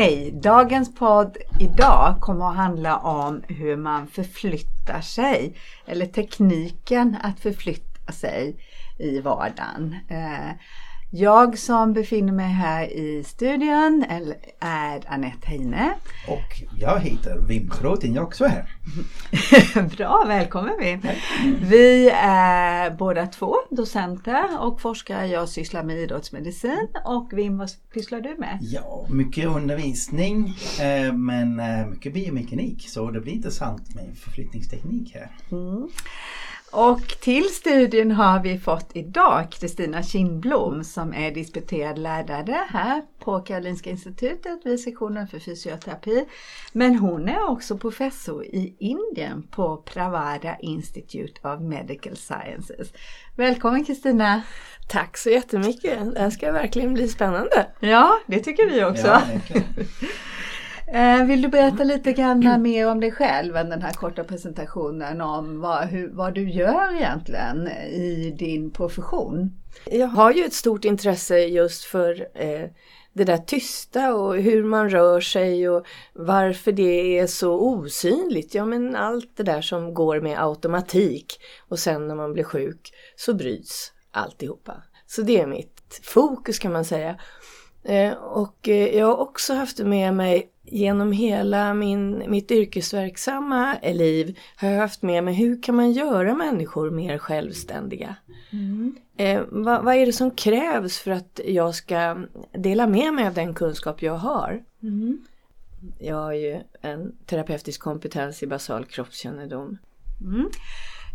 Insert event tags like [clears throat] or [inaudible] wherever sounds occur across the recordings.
Hej! Dagens podd idag kommer att handla om hur man förflyttar sig eller tekniken att förflytta sig i vardagen. Eh, jag som befinner mig här i studion är Anette Heine. Och jag heter Wim Groting, jag är också här. [laughs] Bra, välkommen Wim! Vi är båda två docenter och forskare. Jag sysslar med idrottsmedicin och Wim, vad pysslar du med? Ja, mycket undervisning eh, men eh, mycket biomekanik så det blir intressant med förflyttningsteknik här. Och till studien har vi fått idag Kristina Kindblom som är disputerad lärare här på Karolinska Institutet vid sektionen för fysioterapi. Men hon är också professor i Indien på Pravada Institute of Medical Sciences. Välkommen Kristina! Tack så jättemycket. Det här ska verkligen bli spännande. Ja, det tycker vi också. Ja, Vill du berätta lite grann mer om dig själv än den här korta presentationen om vad, hur, vad du gör egentligen i din profession? Jag har ju ett stort intresse just för eh, det där tysta och hur man rör sig och varför det är så osynligt. Ja men allt det där som går med automatik och sen när man blir sjuk så bryts alltihopa. Så det är mitt fokus kan man säga. Eh, och eh, jag har också haft med mig genom hela min, mitt yrkesverksamma liv har jag haft med mig hur kan man göra människor mer självständiga? Eh, vad, vad är det som krävs för att jag ska dela med mig av den kunskap jag har? Jag har ju en terapeutisk kompetens i basal kroppskännedom.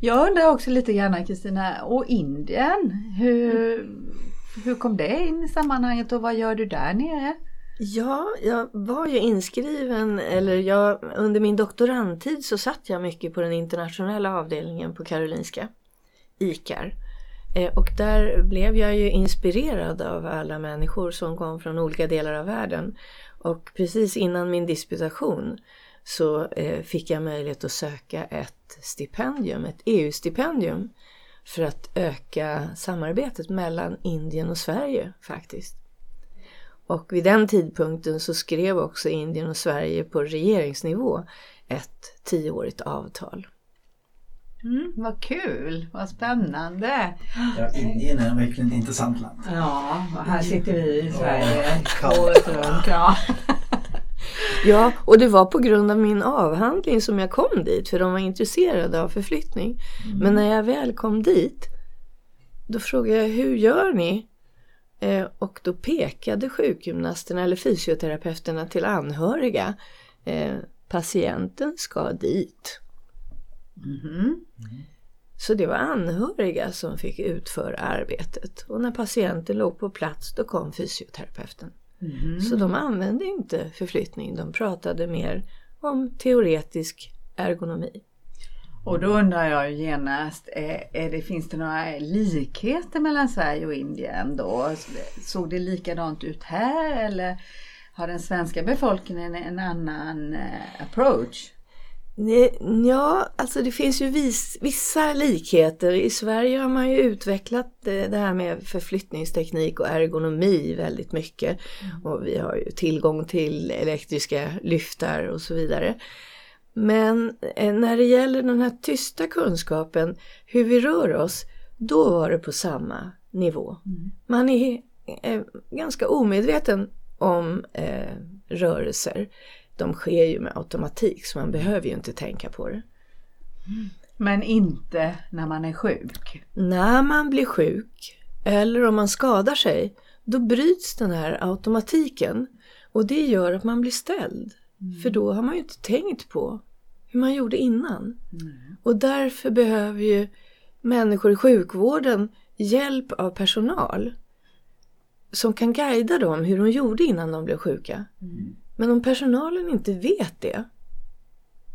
Jag undrar också lite grann Kristina, och Indien, hur, hur kom det in i sammanhanget och vad gör du där nere? Ja, jag var ju inskriven, eller jag, under min doktorandtid så satt jag mycket på den internationella avdelningen på Karolinska, ICAR. Eh, och där blev jag ju inspirerad av alla människor som kom från olika delar av världen. Och precis innan min disputation så eh, fick jag möjlighet att söka ett stipendium, ett EU-stipendium för att öka samarbetet mellan Indien och Sverige faktiskt. Och vid den tidpunkten så skrev också Indien och Sverige på regeringsnivå ett tioårigt avtal. Mm, vad kul, vad spännande! Ja, Indien är verkligen ett intressant land. Ja, och här sitter vi i Sverige kallt. året runt. Ja. [laughs] Ja, och det var på grund av min avhandling som jag kom dit, för de var intresserade av förflyttning. Men när jag väl kom dit, då frågade jag hur gör ni? Eh, och då pekade sjukgymnasterna eller fysioterapeuterna till anhöriga. Eh, patienten ska dit. Så det var anhöriga som fick utföra arbetet. Och när patienten låg på plats då kom fysioterapeuten. Så de använde inte förflyttning, de pratade mer om teoretisk ergonomi. Och då undrar jag ju genast, är, är det, finns det några likheter mellan Sverige och Indien då? Såg det likadant ut här eller har den svenska befolkningen en annan eh, approach? Ja, alltså det finns ju vis, vissa likheter. I Sverige har man ju utvecklat eh, det här med förflyttningsteknik och ergonomi väldigt mycket. Och vi har ju tillgång till elektriska lyftar och så vidare. Men eh, när det gäller den här tysta kunskapen, hur vi rör oss, då var det på samma nivå. Man är eh, ganska omedveten om eh, rörelser. De sker ju med automatik så man behöver ju inte tänka på det. Men inte när man är sjuk. När man blir sjuk eller om man skadar sig, då bryts den här automatiken. Och det gör att man blir ställd. För då har man ju inte tänkt på hur man gjorde innan. Och därför behöver ju människor i sjukvården hjälp av personal som kan guida dem hur de gjorde innan de blev sjuka. Men om personalen inte vet det,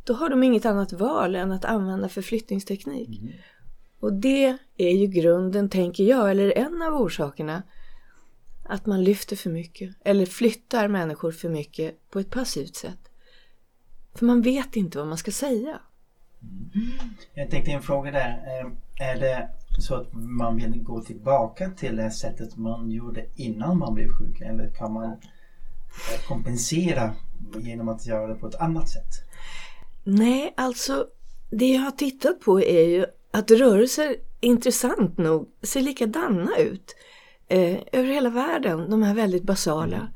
då har de inget annat val än att använda förflyttningsteknik. Och det är ju grunden, tänker jag, eller en av orsakerna att man lyfter för mycket eller flyttar människor för mycket på ett passivt sätt. För man vet inte vad man ska säga. Jag tänkte en fråga där. Eh, Är det så att man vill gå tillbaka till det sättet man gjorde innan man blev sjuk? Eller kan man eh, kompensera genom att göra det på ett annat sätt? Nej, alltså det jag har tittat på är ju att rörelser, intressant nog, ser likadana ut eh, över hela världen. De här väldigt basala.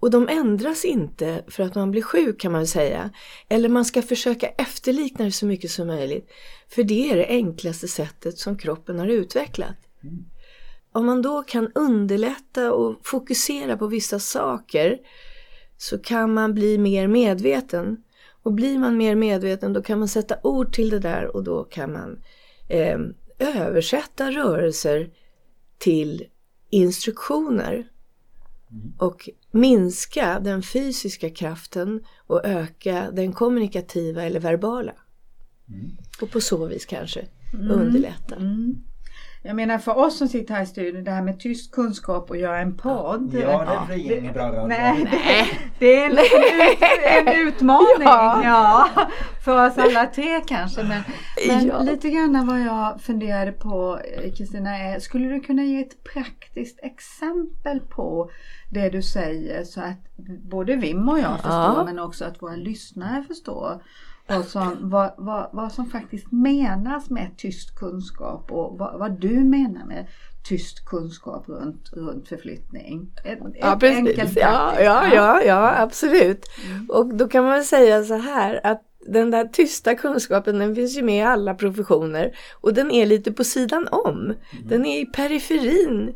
Och de ändras inte för att man blir sjuk kan man säga. Eller man ska försöka efterlikna det så mycket som möjligt. För det är det enklaste sättet som kroppen har utvecklat. Om man då kan underlätta och fokusera på vissa saker så kan man bli mer medveten. Och blir man mer medveten då kan man sätta ord till det där och då kan man eh, översätta rörelser till instruktioner och minska den fysiska kraften och öka den kommunikativa eller verbala. Och på så vis kanske underlätta. Mm. Jag menar för oss som sitter här i studion, det här med tyst kunskap och göra en podd. Ja, det blir inget bra radio. Nej, det, det är en, ut, en [laughs] utmaning Ja. ja. för oss alla tre kanske. Men, men Ja. lite grann vad jag funderade på eh, Kristina är, skulle du kunna ge ett praktiskt exempel på det du säger så att både Wim och jag förstår Ja. men också att våra lyssnare förstår vad som, vad, vad, vad som faktiskt menas med tyst kunskap och vad, vad du menar med tyst kunskap runt, runt förflyttning. Ett, Ja, ett enkelt Ja, ja, ja, ja, absolut. Och då kan man säga så här att den där tysta kunskapen den finns ju med i alla professioner och den är lite på sidan om. Den är i periferin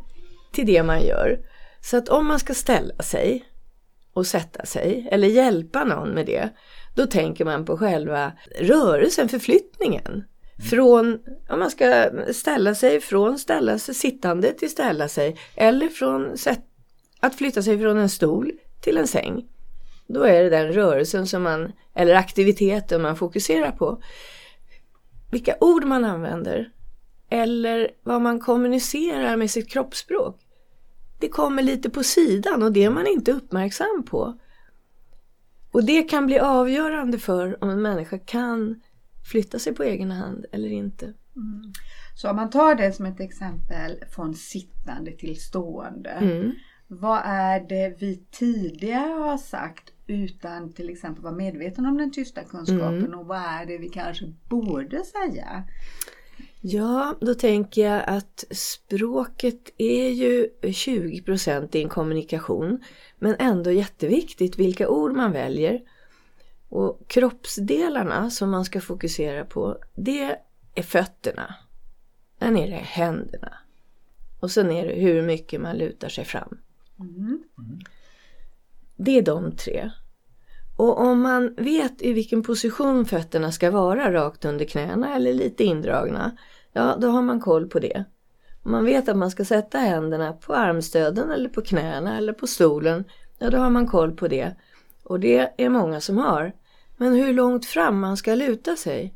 till det man gör. Så att om man ska ställa sig och sätta sig eller hjälpa någon med det, då tänker man på själva rörelsen, förflyttningen. Från, om man ska ställa sig från ställa sig sittande till ställa sig eller från sätt, att flytta sig från en stol till en säng. Då är det den rörelsen som man, eller aktiviteten man fokuserar på. Vilka ord man använder eller vad man kommunicerar med sitt kroppsspråk. Det kommer lite på sidan och det är man inte uppmärksam på. Och det kan bli avgörande för om en människa kan flytta sig på egen hand eller inte. Så om man tar det som ett exempel från sittande till stående. Mm. Vad är det vi tidigare har sagt utan till exempel vara medveten om den tysta kunskapen Mm. och vad är det vi kanske borde säga? Ja, då tänker jag att språket är ju 20% i en kommunikation men ändå jätteviktigt vilka ord man väljer. Och kroppsdelarna som man ska fokusera på det är fötterna. Sen är det händerna. Och sen är det hur mycket man lutar sig fram. Det är de tre. Och om man vet i vilken position fötterna ska vara rakt under knäna eller lite indragna, ja då har man koll på det. Om man vet att man ska sätta händerna på armstöden eller på knäna eller på stolen, ja då har man koll på det. Och det är många som har. Men hur långt fram man ska luta sig,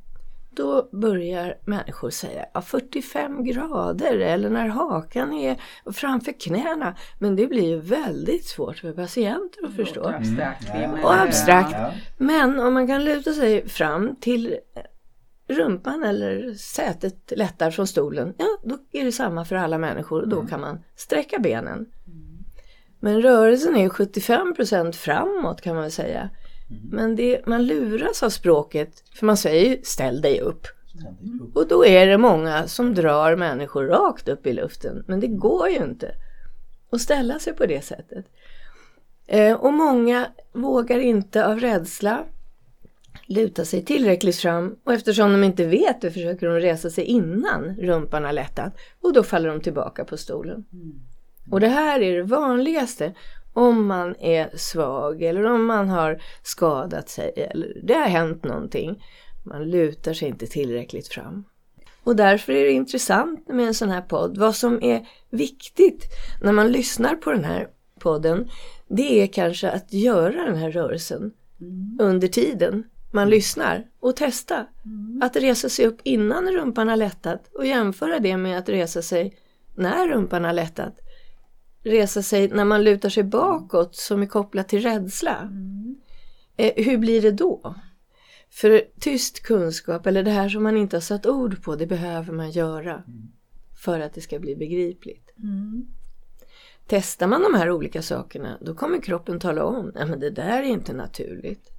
då börjar människor säga ja, 45 grader eller när hakan är framför knäna. Men det blir ju väldigt svårt för patienter att förstå. Låter abstrakt. Mm. Och abstrakt. Ja. Men om man kan luta sig fram till rumpan eller sätet lättar från stolen, ja då är det samma för alla människor och då kan man sträcka benen. Men rörelsen är 75% framåt kan man väl säga. Men det, man luras av språket, för man säger ju ställ dig upp. Och då är det många som drar människor rakt upp i luften. Men det går ju inte att ställa sig på det sättet. Eh, och många vågar inte av rädsla luta sig tillräckligt fram och eftersom de inte vet det försöker de resa sig innan rumpan har lättat och då faller de tillbaka på stolen. Och det här är det vanligaste om man är svag eller om man har skadat sig eller det har hänt någonting. Man lutar sig inte tillräckligt fram. Och därför är det intressant med en sån här podd. Vad som är viktigt när man lyssnar på den här podden det är kanske att göra den här rörelsen mm. under tiden man mm. lyssnar och testa. Mm. Att resa sig upp innan rumpan har lättat och jämföra det med att resa sig när rumpan har lättat. Resa sig när man lutar sig bakåt som är kopplat till rädsla. Mm. Eh, hur blir det då? För tyst kunskap eller det här som man inte har satt ord på, det behöver man göra mm. för att det ska bli begripligt. Mm. Testar man de här olika sakerna då kommer kroppen tala om, nej men det där är inte naturligt.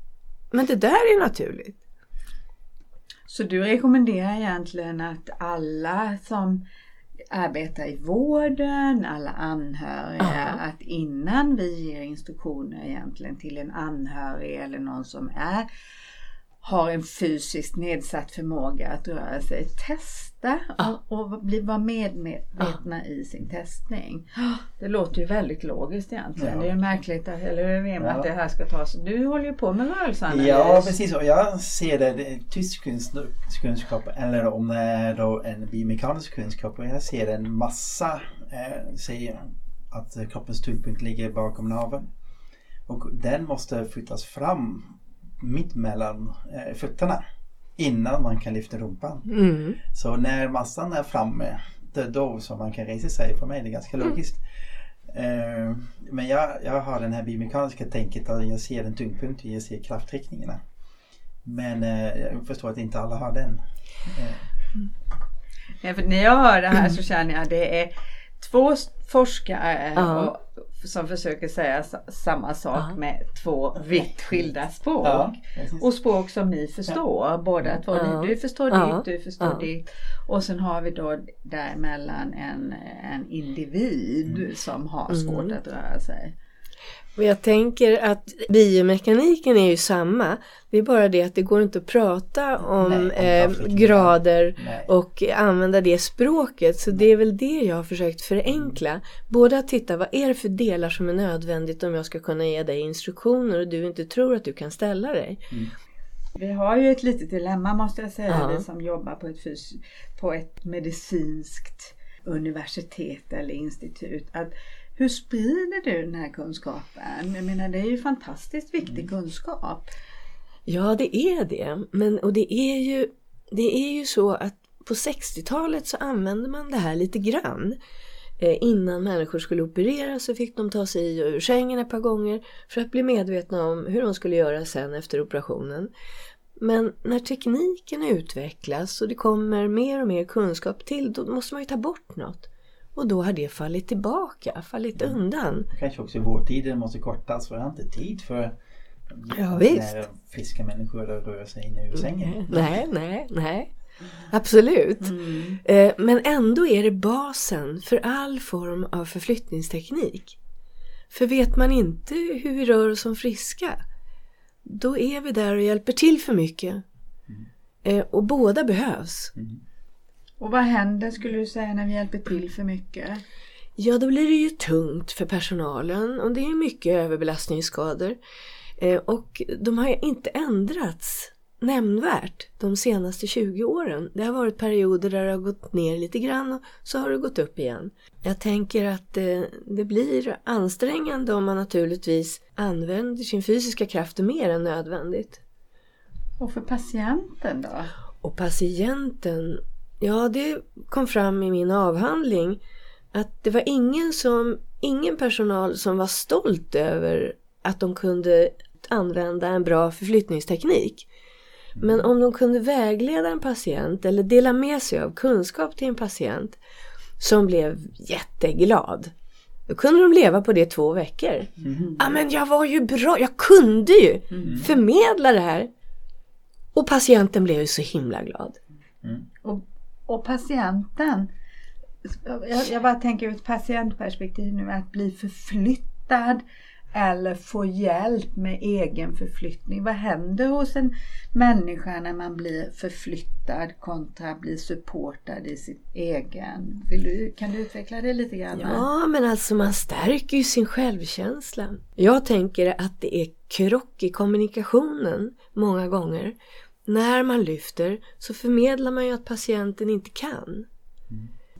Men det där är naturligt. Så du rekommenderar egentligen att alla som arbetar i vården, alla anhöriga, Aha. att innan vi ger instruktioner egentligen till en anhörig eller någon som är har en fysiskt nedsatt förmåga att röra sig, testa och, och bli, vara medvetna i sin testning. Det låter ju väldigt logiskt egentligen. Ja. Det är ju märkligt, att, eller hur ja. att det här ska tas. Du håller ju på med rörelseanalys. Ja precis och jag ser det, det tysk kunskap eller om det är då en biomekanisk kunskap och jag ser en massa, eh, säger att kroppens tyngdpunkt ligger bakom naveln. Och den måste flyttas fram mitt mellan eh, fötterna innan man kan lyfta rumpan. Mm. Så när massan är framme, det är då som man kan resa sig. För mig är det ganska mm. logiskt. Eh, men jag, jag har den här biomekaniska tänket att jag ser en tyngdpunkt och jag ser kraftriktningarna. Men eh, jag förstår att inte alla har den. Eh. Ja, för när jag hör det här så känner jag att det är två forskare och som försöker säga samma sak ja. med två vitt skilda språk. Ja, och språk som ni förstår ja. båda två. Ja. Du förstår ditt, du förstår ditt. Och sen har vi då däremellan en, en individ mm. som har svårt mm. att röra sig. Och jag tänker att biomekaniken är ju samma. Det är bara det att det går inte att prata om, Nej, om eh, grader Nej. och använda det språket. Så Nej. det är väl det jag har försökt förenkla. Mm. Både att titta vad är det för delar som är nödvändigt om jag ska kunna ge dig instruktioner och du inte tror att du kan ställa dig. Mm. Vi har ju ett litet dilemma måste jag säga, vi som jobbar på ett, på ett medicinskt universitet eller institut. Att hur sprider du den här kunskapen? Jag menar det är ju fantastiskt viktig mm. kunskap. Ja det är det. Men, och det är, ju, det är ju så att på 60-talet så använde man det här lite grann. Eh, innan människor skulle opereras så fick de ta sig i och ur sängen ett par gånger för att bli medvetna om hur de skulle göra sen efter operationen. Men när tekniken utvecklas och det kommer mer och mer kunskap till då måste man ju ta bort något. Och då har det fallit tillbaka, fallit mm. undan. Kanske också vårdtiden måste kortas för jag har inte tid för ja, visst. friska människor att röra sig in ur sängen. Nej, nej, nej. Absolut. Mm. Eh, men ändå är det basen för all form av förflyttningsteknik. För vet man inte hur vi rör oss som friska, då är vi där och hjälper till för mycket. Mm. Eh, och båda behövs. Mm. Och vad händer skulle du säga när vi hjälper till för mycket? Ja, då blir det ju tungt för personalen och det är mycket överbelastningsskador. Eh, och de har inte ändrats nämnvärt de senaste 20 åren. Det har varit perioder där det har gått ner lite grann och så har det gått upp igen. Jag tänker att det, eh, det blir ansträngande om man naturligtvis använder sin fysiska kraft mer än nödvändigt. Och för patienten då? Och patienten Ja, det kom fram i min avhandling att det var ingen, som, ingen personal som var stolt över att de kunde använda en bra förflyttningsteknik. Men om de kunde vägleda en patient eller dela med sig av kunskap till en patient som blev jätteglad. Då kunde de leva på det två veckor. Mm. Ja men jag var ju bra, jag kunde ju mm. förmedla det här. Och patienten blev ju så himla glad. Mm. Och patienten, jag, jag bara tänker ur ett patientperspektiv nu, att bli förflyttad eller få hjälp med egen förflyttning. Vad händer hos en människa när man blir förflyttad kontra bli supportad i sin egen? Vill du, kan du utveckla det lite grann? Ja, men alltså man stärker ju sin självkänsla. Jag tänker att det är krock i kommunikationen många gånger när man lyfter så förmedlar man ju att patienten inte kan.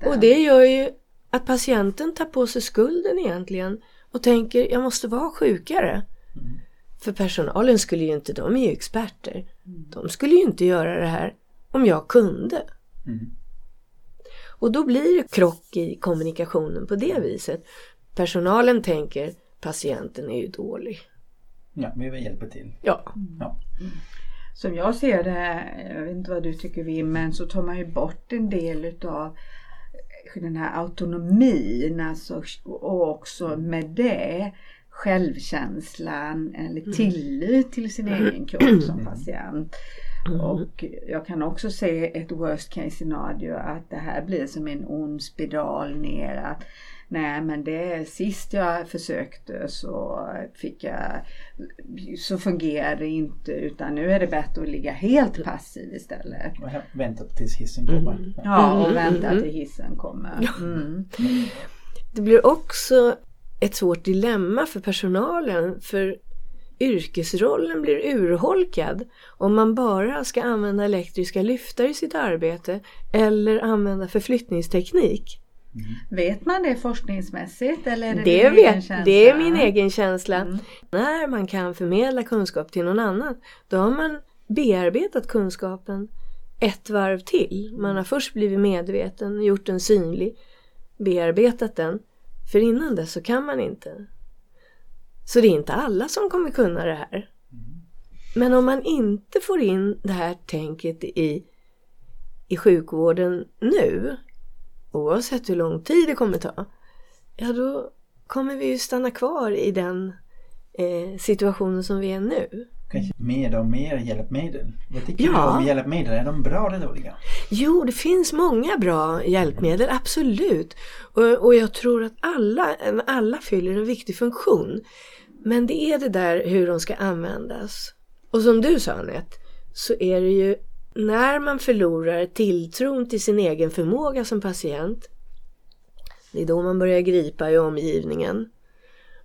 Och det gör ju att patienten tar på sig skulden egentligen och tänker jag måste vara sjukare. För personalen skulle ju inte, de är ju experter. De skulle ju inte göra det här om jag kunde. Och då blir det krock i kommunikationen på det viset. Personalen tänker patienten är ju dålig. Ja, vi vill hjälpa till. Ja. Ja. Som jag ser det, jag vet inte vad du tycker Wim, men så tar man ju bort en del utav den här autonomin alltså, och också med det självkänslan eller tillit till sin egen kropp som patient. Och jag kan också se ett worst case scenario att det här blir som en ond spiral ner att Nej men det sist jag försökte så fick jag så fungerade det inte utan nu är det bättre att ligga helt passiv istället. Och vänta tills hissen kommer. Mm. Ja. Och vänta till hissen kommer. Mm. Det blir också ett svårt dilemma för personalen för yrkesrollen blir urholkad om man bara ska använda elektriska lyftar i sitt arbete eller använda förflyttningsteknik. Vet man det forskningsmässigt eller är det, Det, vet, det är min egen känsla. Mm. När man kan förmedla kunskap till någon annan då har man bearbetat kunskapen ett varv till. Man har först blivit medveten, gjort den synlig, bearbetat den. För innan dess så kan man inte. Så det är inte alla som kommer kunna det här. Men om man inte får in det här tänket i, i sjukvården nu, oavsett hur lång tid det kommer ta, ja då kommer vi ju stanna kvar i den eh, situationen som vi är nu. Kanske mer och mer hjälpmedel. Vad tycker Ja. du om hjälpmedel? Är de bra eller dåliga? Jo, det finns många bra hjälpmedel, absolut. Och, och jag tror att alla, alla fyller en viktig funktion. Men det är det där hur de ska användas. Och som du sa Anette, så är det ju när man förlorar tilltron till sin egen förmåga som patient. Det är då man börjar gripa i omgivningen.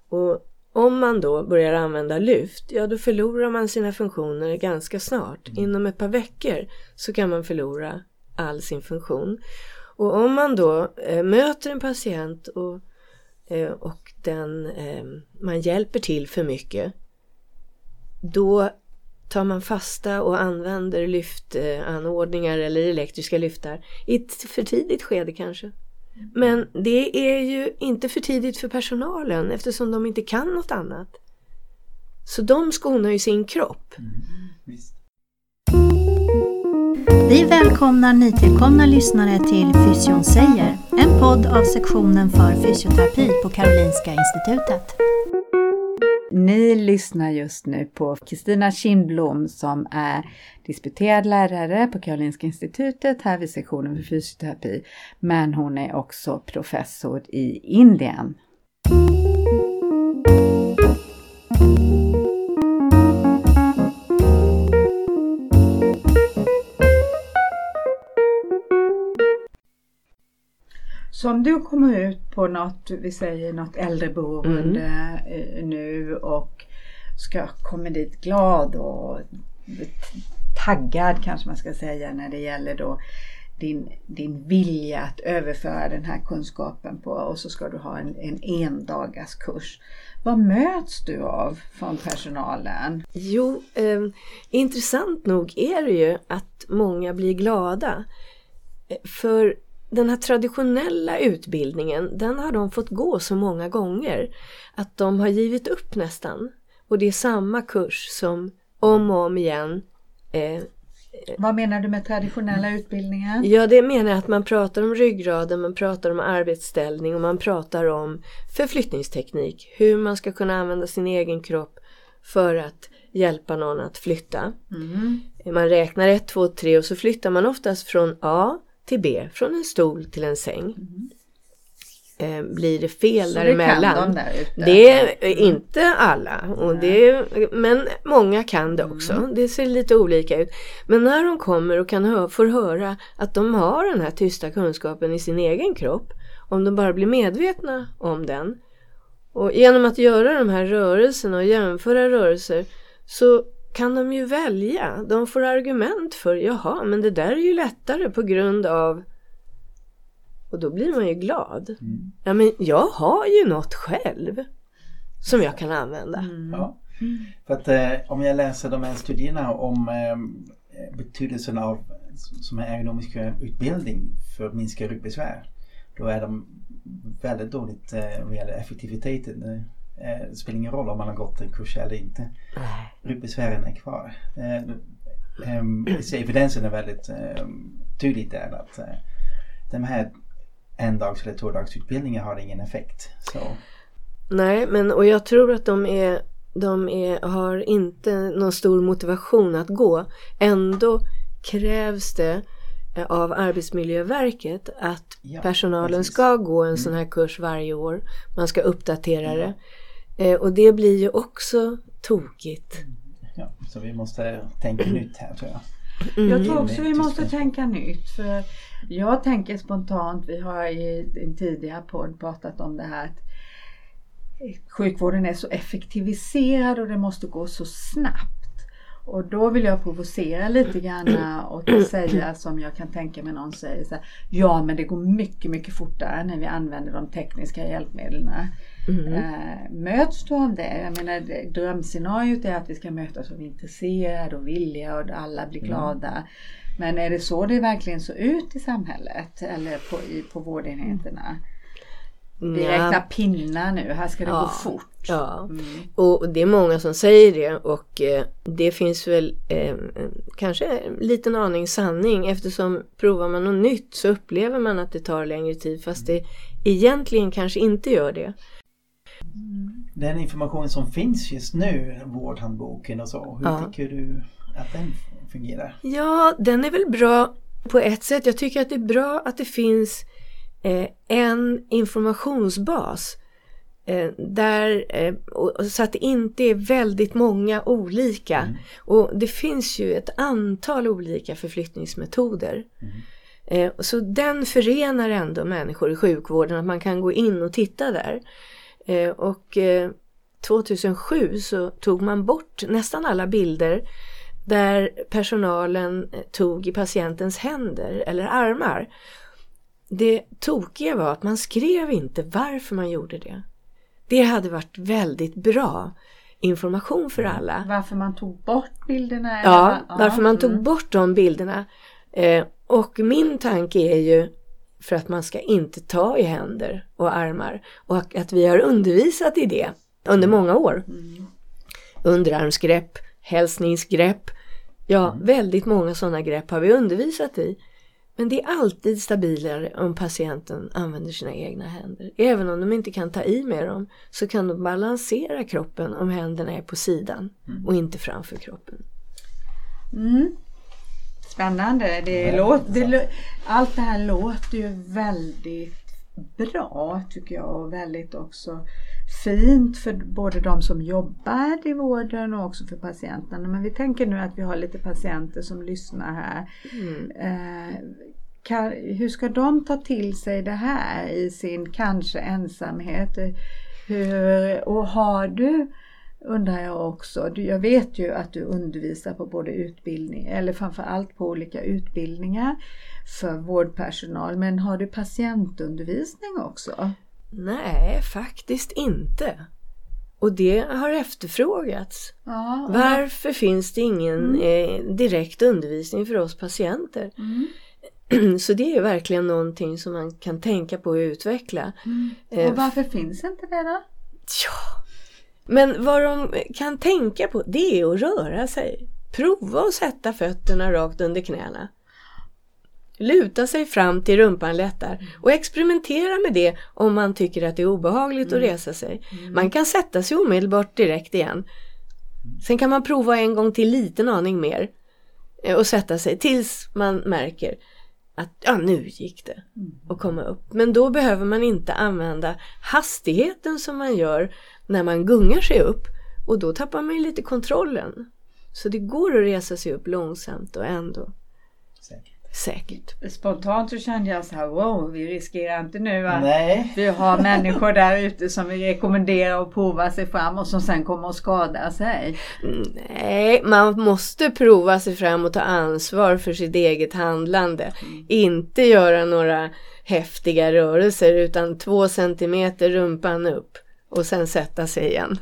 Och om man då börjar använda lyft, ja då förlorar man sina funktioner ganska snart. Inom ett par veckor så kan man förlora all sin funktion. Och om man då eh, möter en patient och, eh, och den, eh, man hjälper till för mycket, då tar man fasta och använder lyftanordningar eller elektriska lyftar i ett för tidigt skede kanske. Men det är ju inte för tidigt för personalen eftersom de inte kan något annat. Så de skonar ju sin kropp. Visst. Vi välkomnar nytillkomna lyssnare till Fysion säger, en podd av sektionen för fysioterapi på Karolinska Institutet. Ni lyssnar just nu på Kristina Kindblom som är disputerad lärare på Karolinska Institutet här vid sektionen för fysioterapi. Men hon är också professor i Indien. Så om du kommer ut på något, vi säger något äldreboende mm. nu och ska komma dit glad och taggad kanske man ska säga när det gäller då din, din vilja att överföra den här kunskapen på och så ska du ha en, en endagars kurs. Vad möts du av från personalen? Jo, eh, intressant nog är det ju att många blir glada. Eh, för den här traditionella utbildningen, den har de fått gå så många gånger att de har givit upp nästan. Och det är samma kurs som om och om igen eh, Vad menar du med traditionella utbildningar? Ja, det menar jag att man pratar om ryggraden, man pratar om arbetsställning och man pratar om förflyttningsteknik. Hur man ska kunna använda sin egen kropp för att hjälpa någon att flytta. Mm. Man räknar 1, 2, 3 och så flyttar man oftast från A till B, från en stol till en säng. Eh, blir det fel Så det däremellan? kan de där? Det är inte alla, och det, men många kan det också. Det ser lite olika ut. Men när de kommer och kan hö, får höra att de har den här tysta kunskapen i sin egen kropp, om de bara blir medvetna om den. Och genom att göra de här rörelserna och jämföra rörelser så kan de ju välja. De får argument för, jaha, men det där är ju lättare på grund av och då blir man ju glad. Mm. Ja, men jag har ju något själv som jag kan använda. Mm. Ja. För att eh, om jag läser de här studierna om eh, betydelsen av som är ergonomisk utbildning för att minska ryggbesvär. Då är de väldigt dåligt eh, vad gäller effektiviteten. Eh, det spelar ingen roll om man har gått en kurs eller inte. Ryggbesvären är kvar. Eh, eh, evidensen är väldigt eh, tydligt där att eh, de här endags eller tvådagsutbildningar har ingen effekt. Så. Nej, men och jag tror att de är de är, har inte någon stor motivation att gå. Ändå krävs det av Arbetsmiljöverket att ja, personalen precis. ska gå en mm. sån här kurs varje år. Man ska uppdatera det. Eh, och det blir ju också tokigt. Ja, så vi måste tänka nytt här tror jag. Mm. Jag tror också vi måste tänka nytt. För Jag tänker spontant, vi har i en tidigare podd pratat om det här att sjukvården är så effektiviserad och det måste gå så snabbt. Och då vill jag provocera lite grann och [clears throat] säga som jag kan tänka mig någon säger så här, Ja men det går mycket mycket fortare när vi använder de tekniska hjälpmedlen. Mm. Äh, möts du av det? Jag menar drömscenariot är att vi ska mötas av intresserade och villiga och alla blir mm. glada. Mm. Men är det så det verkligen så ut i samhället eller på, i, på vårdenheterna? Vi ja. räknar pinnar nu, här ska det ja. gå fort. Ja, mm. och det är många som säger det och eh, det finns väl eh, kanske en liten aning sanning eftersom provar man något nytt så upplever man att det tar längre tid fast det egentligen kanske inte gör det. Den information som finns just nu, vårdhandboken och så, hur ja. tycker du att den fungerar? Ja, den är väl bra på ett sätt. Jag tycker att det är bra att det finns eh, en informationsbas eh, där, eh, så att det inte är väldigt många olika. Mm. Och det finns ju ett antal olika förflyttningsmetoder. Mm. Eh, så den förenar ändå människor i sjukvården, att man kan gå in och titta där. Eh, och 2007 eh, så tog man bort nästan alla bilder där personalen tog i patientens händer eller armar. Det tokiga var att man skrev inte varför man gjorde det. Det hade varit väldigt bra information för alla. Varför man tog bort bilderna? Ja, varför man tog mm. bort de bilderna. Eh, och min tanke är ju för att man ska inte ta i händer och armar. Och att vi har undervisat i det under många år. Mm. Underarmsgrepp, hälsningsgrepp. Ja, mm. väldigt många sådana grepp har vi undervisat i. Men det är alltid stabilare om patienten använder sina egna händer. Även om de inte kan ta i med dem så kan de balansera kroppen om händerna är på sidan mm. och inte framför kroppen. Mm. Spännande. Det låt, det, allt det här låter ju väldigt bra tycker jag och väldigt också fint för både de som jobbar i vården och också för patienterna. Men vi tänker nu att vi har lite patienter som lyssnar här. Mm. Eh, kan, hur ska de ta till sig det här i sin kanske ensamhet? Hur, och har du undrar jag också. Jag vet ju att du undervisar på både utbildning eller framförallt på olika utbildningar för vårdpersonal. Men har du patientundervisning också? Nej, faktiskt inte. Och det har efterfrågats. Ja, Varför finns det ingen mm. eh, direkt undervisning för oss patienter? Mm. [clears throat] Så det är verkligen någonting som man kan tänka på att utveckla. Mm. Eh, Och varför finns inte det då? Ja, men vad de kan tänka på det är att röra sig. Prova att sätta fötterna rakt under knäna. Luta sig fram till rumpan lättar och experimentera med det om man tycker att det är obehagligt mm. att resa sig. Mm. Man kan sätta sig omedelbart direkt igen. Sen kan man prova en gång till liten aning mer eh, och sätta sig tills man märker att ja, nu gick det mm. att komma upp. Men då behöver man inte använda hastigheten som man gör när man gungar sig upp och då tappar man ju lite kontrollen. Så det går att resa sig upp långsamt och ändå säkert. Säkert. Spontant så kände jag så här, wow, vi riskerar inte nu att Nej. vi har människor där ute som vi rekommenderar att prova sig fram och som sen kommer att skada sig. Nej, man måste prova sig fram och ta ansvar för sitt eget handlande. Inte göra några häftiga rörelser utan två centimeter rumpan upp och sen sätta sig igen.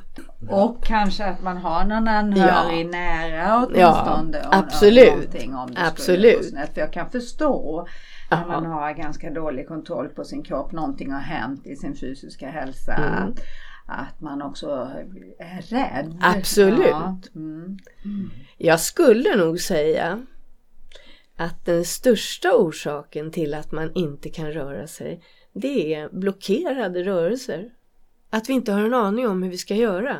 Och kanske att man har någon anhörig Ja. nära åtminstone. Ja, om- om absolut. om det skulle Absolut. snett. För jag kan förstå när man har ganska dålig kontroll på sin kropp, någonting har hänt i sin fysiska hälsa. Mm. Att, att man också är rädd. Absolut. Ja, mm. Jag skulle nog säga att den största orsaken till att man inte kan röra sig det är blockerade rörelser. Att vi inte har en aning om hur vi ska göra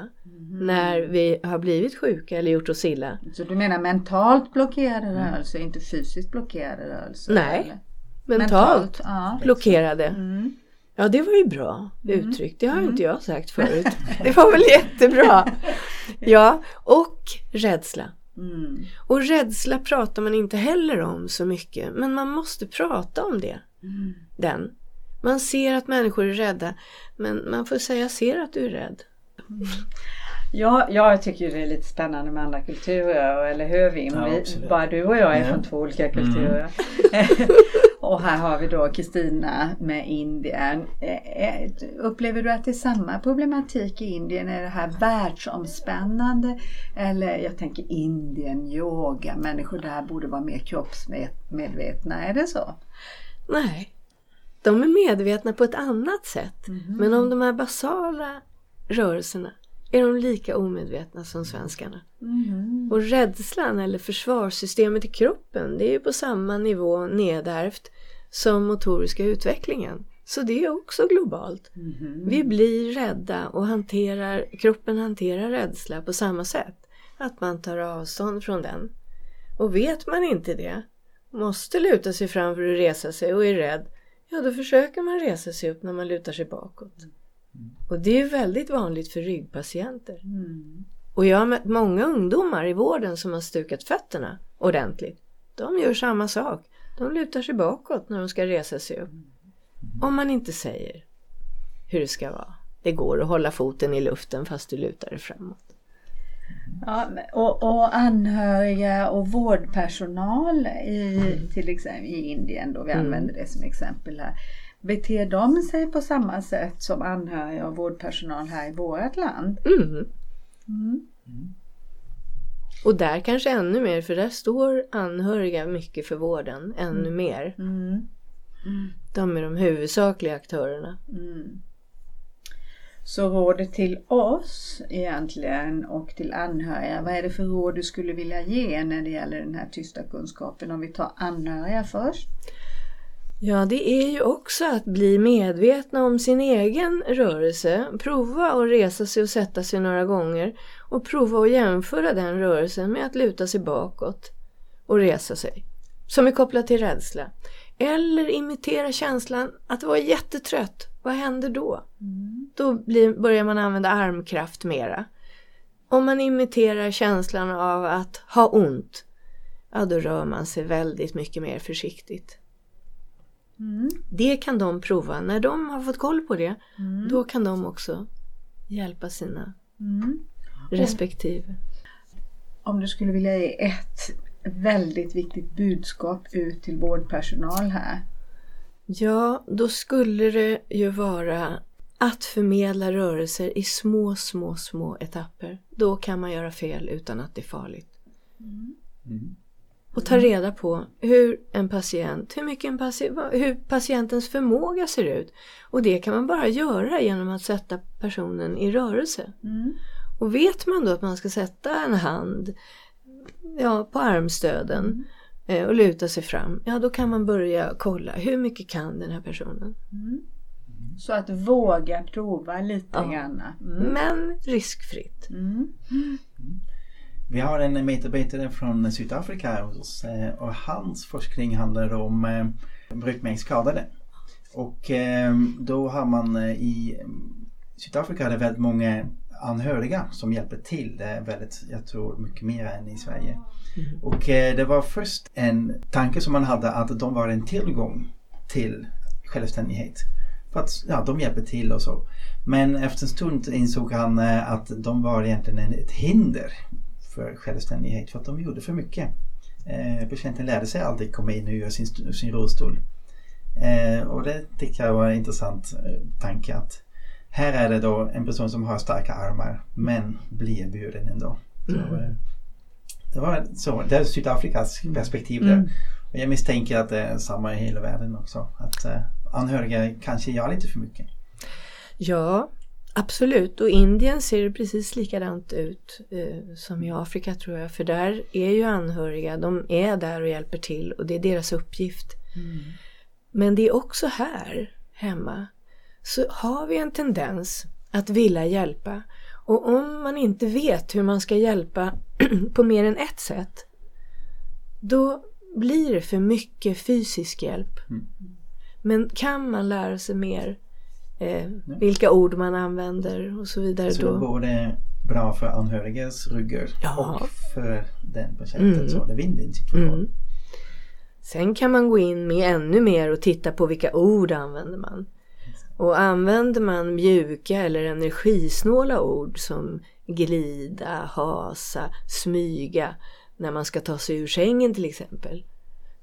när vi har blivit sjuka eller gjort oss illa. Så du menar mentalt blockerade rörelser, inte fysiskt blockerade rörelser? Nej, eller? Mentalt ja. blockerade. Mm. Ja, det var ju bra uttryckt. Det har inte jag sagt [laughs] förut. Det var väl jättebra. [laughs] Ja, och rädsla. Mm. Och rädsla pratar man inte heller om så mycket, men man måste prata om det. Den. Man ser att människor är rädda, men man får säga jag ser att du är rädd. Ja, jag tycker det är lite spännande med andra kulturer, eller hur Wim? Ja, bara du och jag är Ja. från två olika kulturer. [laughs] och här har vi då Kristina med Indien. Eh, eh, Upplever du att det är samma problematik i Indien? Är det här världsomspännande? Eller jag tänker Indien, yoga, människor där borde vara mer kroppsmedvetna. Är det så? Nej, de är medvetna på ett annat sätt. Men om de här basala rörelserna är de lika omedvetna som svenskarna. Och rädslan eller försvarssystemet i kroppen det är ju på samma nivå nedärvt som motoriska utvecklingen. Så det är också globalt. Vi blir rädda och hanterar, kroppen hanterar rädsla på samma sätt. Att man tar avstånd från den. Och vet man inte det, måste luta sig fram för att resa sig och är rädd, ja då försöker man resa sig upp när man lutar sig bakåt. Och det är väldigt vanligt för ryggpatienter. Och jag har mött många ungdomar i vården som har stukat fötterna ordentligt. De gör samma sak. De lutar sig bakåt när de ska resa sig upp. Om man inte säger hur det ska vara. Det går att hålla foten i luften fast du lutar dig framåt. Ja, och, och anhöriga och vårdpersonal i, till exempel i Indien då vi använder det som exempel här. Beter de sig på samma sätt som anhöriga och vårdpersonal här i vårt land? Mm. Mm. Och där kanske ännu mer, för där står anhöriga mycket för vården, ännu mer. Mm. De är de huvudsakliga aktörerna. Så rådet till oss egentligen och till anhöriga, vad är det för råd du skulle vilja ge när det gäller den här tysta kunskapen? Om vi tar anhöriga först. Ja, det är ju också att bli medvetna om sin egen rörelse. Prova att resa sig och sätta sig några gånger och prova att jämföra den rörelsen med att luta sig bakåt och resa sig. Som är kopplat till rädsla. Eller imitera känslan att vara jättetrött. Vad händer då? Då blir, börjar man använda armkraft mera. Om man imiterar känslan av att ha ont, ja då rör man sig väldigt mycket mer försiktigt. Det kan de prova. När de har fått koll på det, då kan de också hjälpa sina Mm. respektive. Om du skulle vilja ge ett väldigt viktigt budskap ut till vårdpersonal här. Ja, då skulle det ju vara att förmedla rörelser i små, små, små etapper. Då kan man göra fel utan att det är farligt. Och ta reda på hur en patient, hur, mycket en patient, hur patientens förmåga ser ut. Och det kan man bara göra genom att sätta personen i rörelse. Och vet man då att man ska sätta en hand ja, på armstöden eh, och luta sig fram, ja då kan man börja kolla hur mycket kan den här personen. Så att våga prova lite Ja. grann. Mm. Men riskfritt. Mm. Vi har en medarbetare från Sydafrika hos oss eh, och hans forskning handlar om eh, ryggmärgsskadade. Och eh, då har man eh, i Sydafrika är det väldigt många anhöriga som hjälper till. Det är väldigt, jag tror, mycket mer än i Sverige. Mm. Och eh, det var först en tanke som man hade att de var en tillgång till självständighet. För att ja, de hjälper till och så. Men efter en stund insåg han eh, att de var egentligen ett hinder för självständighet för att de gjorde för mycket. Eh, patienten lärde sig aldrig komma in ur sin, sin rullstol. Eh, och det tyckte jag var en intressant eh, tanke att här är det då en person som har starka armar men blir buren ändå. Så, mm. Eh, det var så, det är Sydafrikas perspektiv där. Mm. Och jag misstänker att det är samma i hela världen också. Att eh, anhöriga kanske gör lite för mycket. Ja, absolut. Och Indien ser det precis likadant ut eh, som i Afrika tror jag. För där är ju anhöriga, de är där och hjälper till och det är deras uppgift. Mm. Men det är också här hemma så har vi en tendens att vilja hjälpa. Och om man inte vet hur man ska hjälpa [clears throat] på mer än ett sätt då blir det för mycket fysisk hjälp. Mm. Men kan man lära sig mer eh, vilka ord man använder och så vidare. Så då går det bra för anhörigas ryggar ja. och för den patienten. Mm. Så det är win-win situation. Mm. Sen kan man gå in med ännu mer och titta på vilka ord använder man. Och använder man mjuka eller energisnåla ord som glida, hasa, smyga när man ska ta sig ur sängen till exempel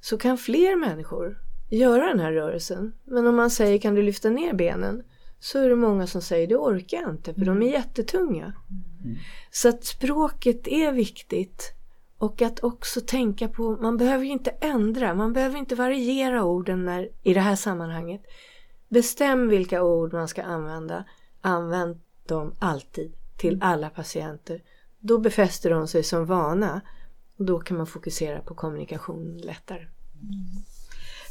så kan fler människor göra den här rörelsen. Men om man säger kan du lyfta ner benen så är det många som säger det orkar jag inte för mm. de är jättetunga. Mm. Så att språket är viktigt och att också tänka på, man behöver inte ändra, man behöver inte variera orden när, i det här sammanhanget. Bestäm vilka ord man ska använda, använd dem alltid till mm. alla patienter. Då befäster de sig som vana och då kan man fokusera på kommunikation lättare. Mm.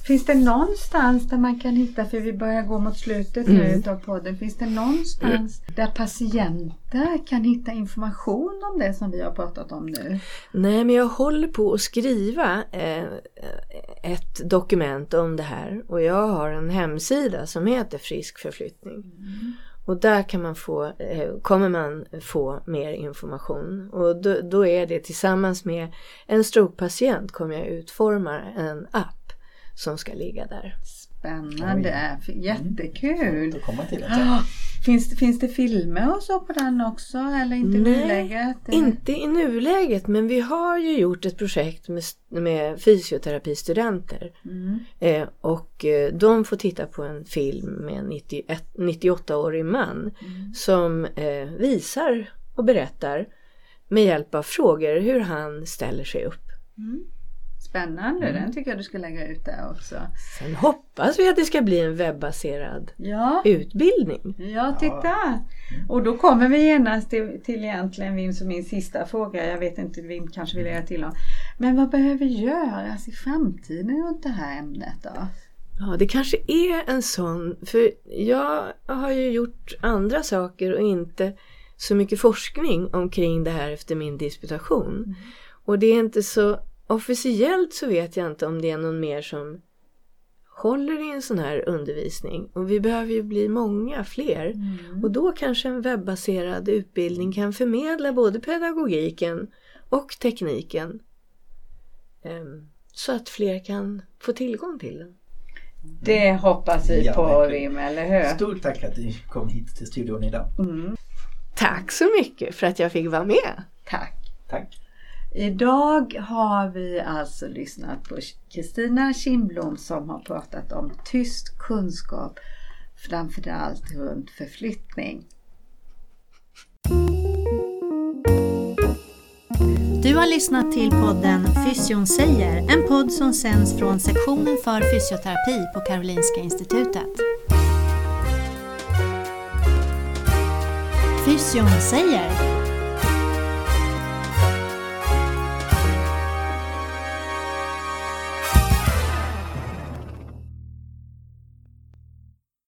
Finns det någonstans där man kan hitta, för vi börjar gå mot slutet mm. nu av podden, finns det någonstans mm. där patienter kan hitta information om det som vi har pratat om nu? Nej, men jag håller på att skriva eh, ett dokument om det här och jag har en hemsida som heter Frisk förflyttning. Mm. Och där kan man få, eh, kommer man få mer information. Och då, då är det tillsammans med en strokepatient kommer jag utforma en app som ska ligga där. Spännande, Oj. jättekul! Mm. finns, finns det filmer och så på den också eller inte i nuläget? inte i nuläget men vi har ju gjort ett projekt med, med fysioterapistudenter. Mm. Eh, och eh, de får titta på en film med en 98-årig man mm. som eh, visar och berättar med hjälp av frågor hur han ställer sig upp. Mm. Spännande, mm. den tycker jag du ska lägga ut där också. Sen hoppas vi att det ska bli en webbaserad ja. utbildning. Ja, titta! Och då kommer vi genast till, till egentligen Vim som min sista fråga. Jag vet inte, Vim kanske vill lägga till något. Men vad behöver göras i framtiden runt det här ämnet då? Ja, det kanske är en sån, för jag har ju gjort andra saker och inte så mycket forskning omkring det här efter min disputation. Mm. Och det är inte så Officiellt så vet jag inte om det är någon mer som håller i en sån här undervisning och vi behöver ju bli många fler mm. och då kanske en webbaserad utbildning kan förmedla både pedagogiken och tekniken um, så att fler kan få tillgång till den. Det hoppas vi ja, på Rim, eller hur? Stort tack att du kom hit till studion idag. Mm. Tack så mycket för att jag fick vara med. Tack. Tack. Idag har vi alltså lyssnat på Kristina Kindblom som har pratat om tyst kunskap framförallt runt förflyttning. Du har lyssnat till podden Fysion säger, en podd som sänds från sektionen för fysioterapi på Karolinska Institutet. Fysion säger